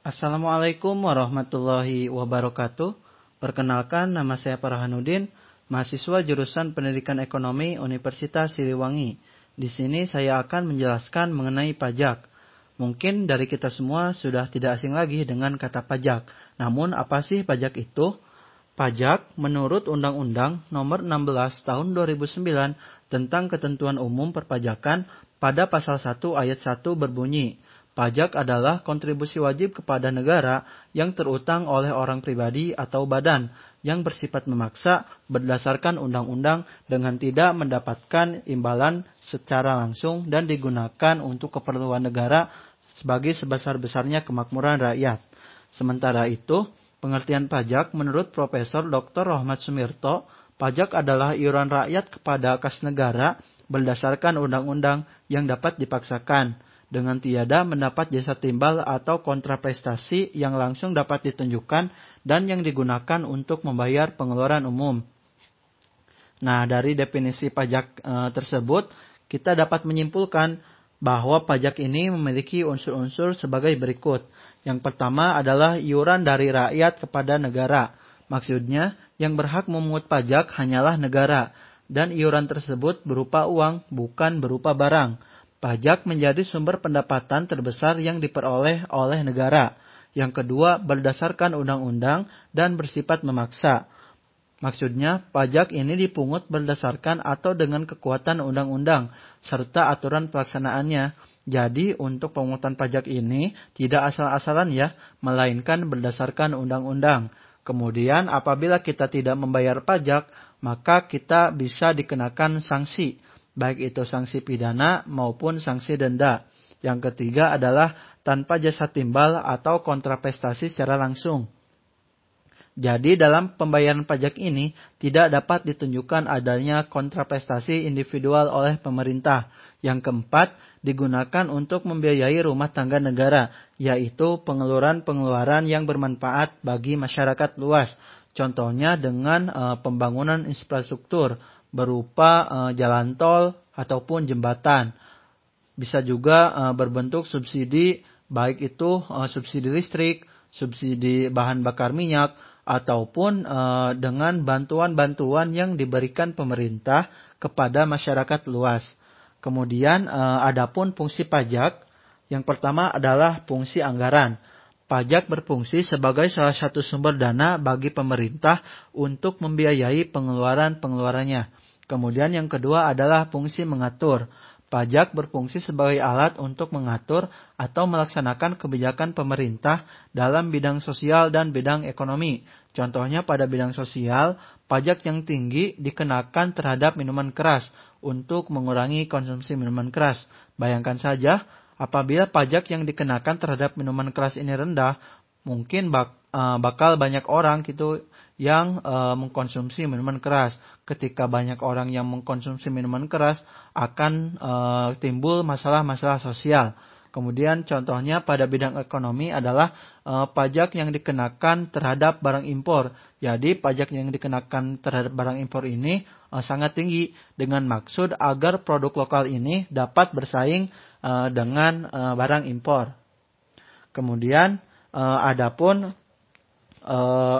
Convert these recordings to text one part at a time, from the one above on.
Assalamualaikum warahmatullahi wabarakatuh. Perkenalkan nama saya Farhanudin, mahasiswa jurusan Pendidikan Ekonomi Universitas Siliwangi. Di sini saya akan menjelaskan mengenai pajak. Mungkin dari kita semua sudah tidak asing lagi dengan kata pajak. Namun apa sih pajak itu? Pajak menurut Undang-Undang Nomor 16 Tahun 2009 tentang Ketentuan Umum Perpajakan pada pasal 1 ayat 1 berbunyi, Pajak adalah kontribusi wajib kepada negara yang terutang oleh orang pribadi atau badan yang bersifat memaksa berdasarkan undang-undang dengan tidak mendapatkan imbalan secara langsung dan digunakan untuk keperluan negara sebagai sebesar-besarnya kemakmuran rakyat. Sementara itu, pengertian pajak menurut Profesor Dr. Rohmat Sumirto, pajak adalah iuran rakyat kepada kas negara berdasarkan undang-undang yang dapat dipaksakan dengan tiada mendapat jasa timbal atau kontraprestasi yang langsung dapat ditunjukkan dan yang digunakan untuk membayar pengeluaran umum. Nah, dari definisi pajak e, tersebut, kita dapat menyimpulkan bahwa pajak ini memiliki unsur-unsur sebagai berikut. Yang pertama adalah iuran dari rakyat kepada negara. Maksudnya, yang berhak memungut pajak hanyalah negara, dan iuran tersebut berupa uang, bukan berupa barang. Pajak menjadi sumber pendapatan terbesar yang diperoleh oleh negara. Yang kedua, berdasarkan undang-undang dan bersifat memaksa. Maksudnya, pajak ini dipungut berdasarkan atau dengan kekuatan undang-undang serta aturan pelaksanaannya. Jadi, untuk pemungutan pajak ini tidak asal-asalan ya, melainkan berdasarkan undang-undang. Kemudian, apabila kita tidak membayar pajak, maka kita bisa dikenakan sanksi baik itu sanksi pidana maupun sanksi denda. Yang ketiga adalah tanpa jasa timbal atau kontraprestasi secara langsung. Jadi dalam pembayaran pajak ini tidak dapat ditunjukkan adanya kontraprestasi individual oleh pemerintah. Yang keempat, digunakan untuk membiayai rumah tangga negara, yaitu pengeluaran-pengeluaran yang bermanfaat bagi masyarakat luas. Contohnya dengan e, pembangunan infrastruktur, berupa uh, jalan tol ataupun jembatan. Bisa juga uh, berbentuk subsidi baik itu uh, subsidi listrik, subsidi bahan bakar minyak ataupun uh, dengan bantuan-bantuan yang diberikan pemerintah kepada masyarakat luas. Kemudian uh, adapun fungsi pajak yang pertama adalah fungsi anggaran. Pajak berfungsi sebagai salah satu sumber dana bagi pemerintah untuk membiayai pengeluaran-pengeluarannya. Kemudian yang kedua adalah fungsi mengatur. Pajak berfungsi sebagai alat untuk mengatur atau melaksanakan kebijakan pemerintah dalam bidang sosial dan bidang ekonomi. Contohnya pada bidang sosial, pajak yang tinggi dikenakan terhadap minuman keras untuk mengurangi konsumsi minuman keras. Bayangkan saja, Apabila pajak yang dikenakan terhadap minuman keras ini rendah, mungkin bak, uh, bakal banyak orang gitu yang uh, mengkonsumsi minuman keras. Ketika banyak orang yang mengkonsumsi minuman keras, akan uh, timbul masalah-masalah sosial. Kemudian contohnya pada bidang ekonomi adalah uh, pajak yang dikenakan terhadap barang impor. Jadi pajak yang dikenakan terhadap barang impor ini uh, sangat tinggi dengan maksud agar produk lokal ini dapat bersaing uh, dengan uh, barang impor. Kemudian uh, adapun uh,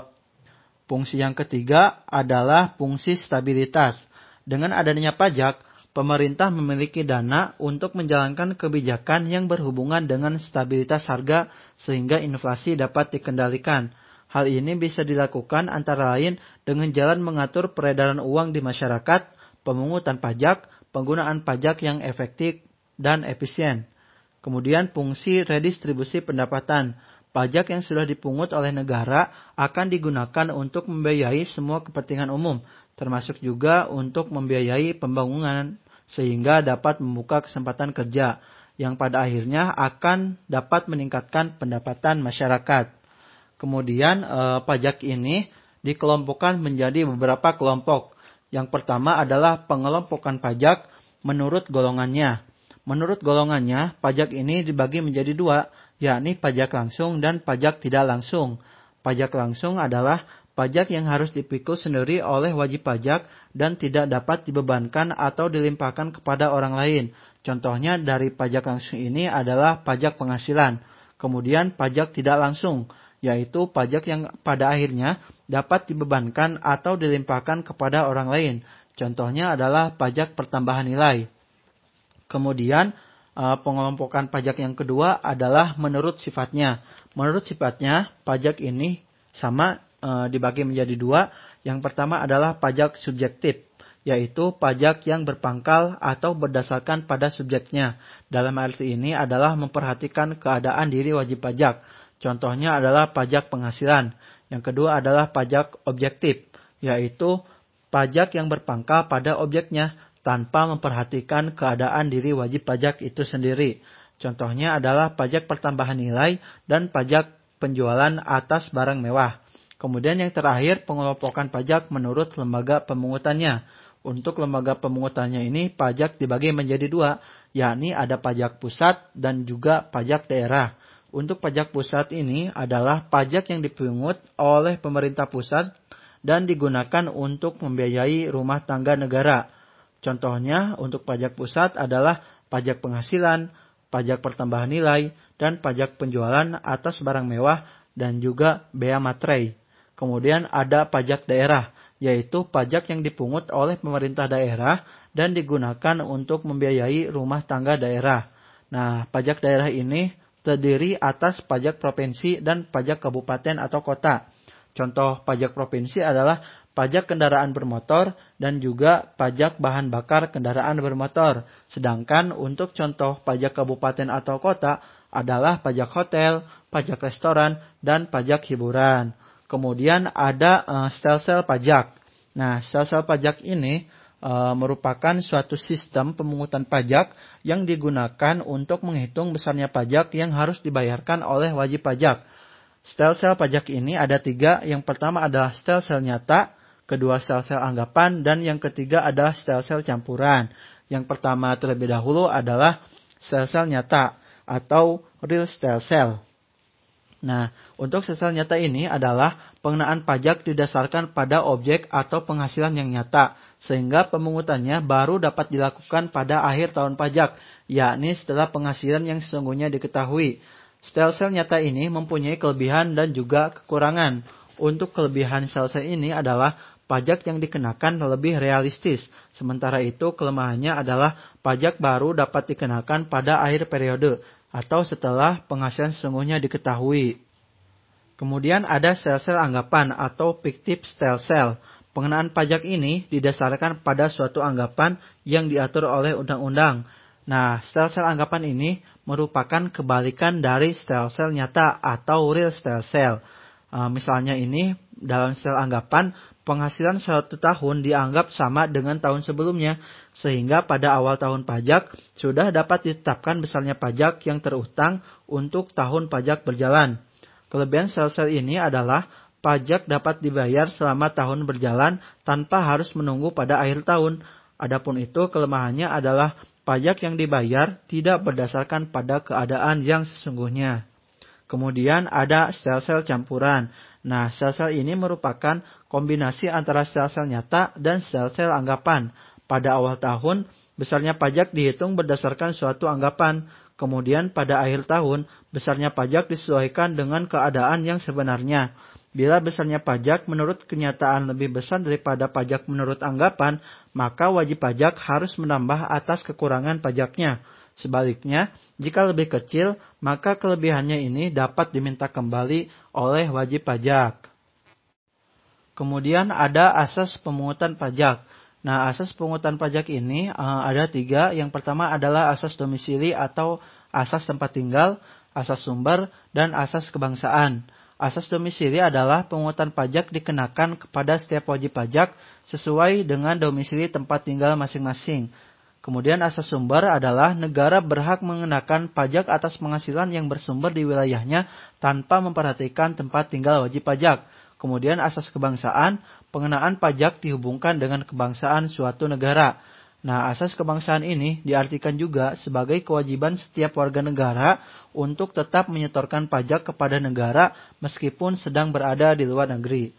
fungsi yang ketiga adalah fungsi stabilitas. Dengan adanya pajak, pemerintah memiliki dana untuk menjalankan kebijakan yang berhubungan dengan stabilitas harga sehingga inflasi dapat dikendalikan. Hal ini bisa dilakukan antara lain dengan jalan mengatur peredaran uang di masyarakat, pemungutan pajak, penggunaan pajak yang efektif dan efisien. Kemudian fungsi redistribusi pendapatan. Pajak yang sudah dipungut oleh negara akan digunakan untuk membiayai semua kepentingan umum, termasuk juga untuk membiayai pembangunan sehingga dapat membuka kesempatan kerja yang pada akhirnya akan dapat meningkatkan pendapatan masyarakat. Kemudian eh, pajak ini dikelompokkan menjadi beberapa kelompok. Yang pertama adalah pengelompokan pajak menurut golongannya. Menurut golongannya, pajak ini dibagi menjadi dua, yakni pajak langsung dan pajak tidak langsung. Pajak langsung adalah pajak yang harus dipikul sendiri oleh wajib pajak dan tidak dapat dibebankan atau dilimpahkan kepada orang lain. Contohnya dari pajak langsung ini adalah pajak penghasilan. Kemudian pajak tidak langsung, yaitu pajak yang pada akhirnya dapat dibebankan atau dilimpahkan kepada orang lain. Contohnya adalah pajak pertambahan nilai. Kemudian eh, pengelompokan pajak yang kedua adalah menurut sifatnya. Menurut sifatnya, pajak ini sama e, dibagi menjadi dua. Yang pertama adalah pajak subjektif, yaitu pajak yang berpangkal atau berdasarkan pada subjeknya. Dalam arti ini adalah memperhatikan keadaan diri wajib pajak. Contohnya adalah pajak penghasilan. Yang kedua adalah pajak objektif, yaitu pajak yang berpangkal pada objeknya tanpa memperhatikan keadaan diri wajib pajak itu sendiri. Contohnya adalah pajak pertambahan nilai dan pajak penjualan atas barang mewah. Kemudian yang terakhir pengelompokan pajak menurut lembaga pemungutannya. Untuk lembaga pemungutannya ini pajak dibagi menjadi dua, yakni ada pajak pusat dan juga pajak daerah. Untuk pajak pusat ini adalah pajak yang dipungut oleh pemerintah pusat dan digunakan untuk membiayai rumah tangga negara. Contohnya untuk pajak pusat adalah pajak penghasilan, pajak pertambahan nilai, dan pajak penjualan atas barang mewah dan juga bea materai. Kemudian ada pajak daerah yaitu pajak yang dipungut oleh pemerintah daerah dan digunakan untuk membiayai rumah tangga daerah. Nah, pajak daerah ini terdiri atas pajak provinsi dan pajak kabupaten atau kota. Contoh pajak provinsi adalah pajak kendaraan bermotor dan juga pajak bahan bakar kendaraan bermotor. Sedangkan untuk contoh pajak kabupaten atau kota adalah pajak hotel, pajak restoran, dan pajak hiburan. Kemudian ada uh, sel-sel pajak. Nah, sel-sel pajak ini uh, merupakan suatu sistem pemungutan pajak yang digunakan untuk menghitung besarnya pajak yang harus dibayarkan oleh wajib pajak. Sel-sel pajak ini ada tiga. Yang pertama adalah sel-sel nyata, kedua sel-sel anggapan, dan yang ketiga adalah sel-sel campuran. Yang pertama terlebih dahulu adalah sel-sel nyata atau real sel-sel. Nah, untuk sesal nyata ini adalah pengenaan pajak didasarkan pada objek atau penghasilan yang nyata, sehingga pemungutannya baru dapat dilakukan pada akhir tahun pajak, yakni setelah penghasilan yang sesungguhnya diketahui. Sel-sel nyata ini mempunyai kelebihan dan juga kekurangan. Untuk kelebihan sel-sel ini adalah pajak yang dikenakan lebih realistis. Sementara itu kelemahannya adalah pajak baru dapat dikenakan pada akhir periode atau setelah penghasilan sesungguhnya diketahui. Kemudian ada sel-sel anggapan atau fictive stel cell. Pengenaan pajak ini didasarkan pada suatu anggapan yang diatur oleh undang-undang. Nah, sel-sel anggapan ini merupakan kebalikan dari sel-sel nyata atau real stel cell. Uh, misalnya ini dalam sel anggapan penghasilan satu tahun dianggap sama dengan tahun sebelumnya, sehingga pada awal tahun pajak sudah dapat ditetapkan besarnya pajak yang terutang untuk tahun pajak berjalan. Kelebihan sel-sel ini adalah pajak dapat dibayar selama tahun berjalan tanpa harus menunggu pada akhir tahun. Adapun itu kelemahannya adalah pajak yang dibayar tidak berdasarkan pada keadaan yang sesungguhnya. Kemudian ada sel-sel campuran. Nah, sel-sel ini merupakan kombinasi antara sel-sel nyata dan sel-sel anggapan. Pada awal tahun, besarnya pajak dihitung berdasarkan suatu anggapan. Kemudian pada akhir tahun, besarnya pajak disesuaikan dengan keadaan yang sebenarnya. Bila besarnya pajak menurut kenyataan lebih besar daripada pajak menurut anggapan, maka wajib pajak harus menambah atas kekurangan pajaknya. Sebaliknya, jika lebih kecil, maka kelebihannya ini dapat diminta kembali oleh wajib pajak. Kemudian ada asas pemungutan pajak. Nah, asas pemungutan pajak ini uh, ada tiga. Yang pertama adalah asas domisili atau asas tempat tinggal, asas sumber, dan asas kebangsaan. Asas domisili adalah pemungutan pajak dikenakan kepada setiap wajib pajak sesuai dengan domisili tempat tinggal masing-masing. Kemudian asas sumber adalah negara berhak mengenakan pajak atas penghasilan yang bersumber di wilayahnya tanpa memperhatikan tempat tinggal wajib pajak. Kemudian asas kebangsaan, pengenaan pajak dihubungkan dengan kebangsaan suatu negara. Nah, asas kebangsaan ini diartikan juga sebagai kewajiban setiap warga negara untuk tetap menyetorkan pajak kepada negara meskipun sedang berada di luar negeri.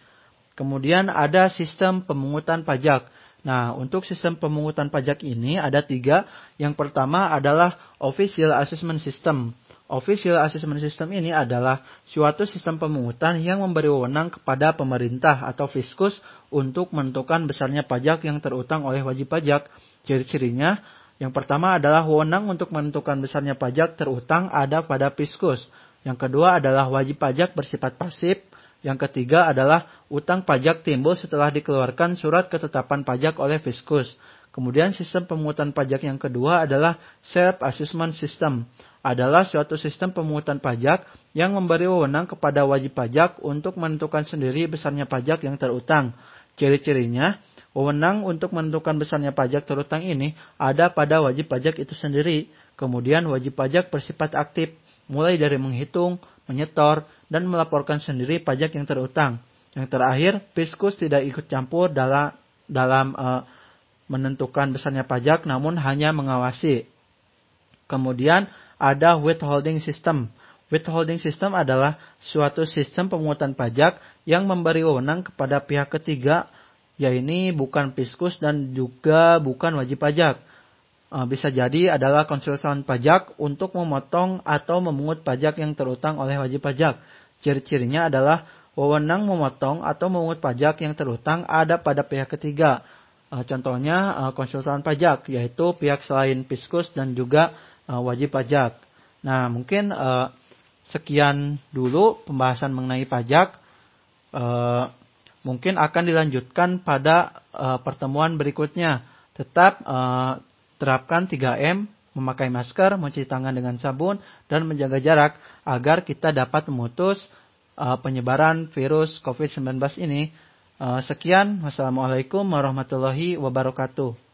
Kemudian ada sistem pemungutan pajak. Nah, untuk sistem pemungutan pajak ini ada tiga. Yang pertama adalah Official Assessment System. Official Assessment System ini adalah suatu sistem pemungutan yang memberi wewenang kepada pemerintah atau fiskus untuk menentukan besarnya pajak yang terutang oleh wajib pajak. Ciri-cirinya, yang pertama adalah wewenang untuk menentukan besarnya pajak terutang ada pada fiskus. Yang kedua adalah wajib pajak bersifat pasif. Yang ketiga adalah utang pajak timbul setelah dikeluarkan surat ketetapan pajak oleh fiskus. Kemudian sistem pemungutan pajak yang kedua adalah self-assessment system. Adalah suatu sistem pemungutan pajak yang memberi wewenang kepada wajib pajak untuk menentukan sendiri besarnya pajak yang terutang. Ciri-cirinya, wewenang untuk menentukan besarnya pajak terutang ini ada pada wajib pajak itu sendiri. Kemudian wajib pajak bersifat aktif, mulai dari menghitung, menyetor, dan melaporkan sendiri pajak yang terutang. Yang terakhir, fiskus tidak ikut campur dalam dalam uh, menentukan besarnya pajak namun hanya mengawasi. Kemudian ada withholding system. Withholding system adalah suatu sistem pemungutan pajak yang memberi wewenang kepada pihak ketiga, yaitu bukan fiskus dan juga bukan wajib pajak. Eh, bisa jadi adalah konsultan pajak untuk memotong atau memungut pajak yang terutang oleh wajib pajak. Ciri-cirinya adalah wewenang memotong atau memungut pajak yang terutang ada pada pihak ketiga Uh, contohnya uh, konsultan pajak, yaitu pihak selain Fiskus dan juga wajib pajak. Nah, mungkin sekian dulu pembahasan mengenai pajak. Mungkin akan dilanjutkan pada pertemuan berikutnya. Tetap terapkan 3M, memakai masker, mencuci tangan dengan sabun, dan menjaga jarak agar kita dapat memutus uh, penyebaran virus COVID-19 ini Eh, sekian, wassalamualaikum warahmatullahi wabarakatuh.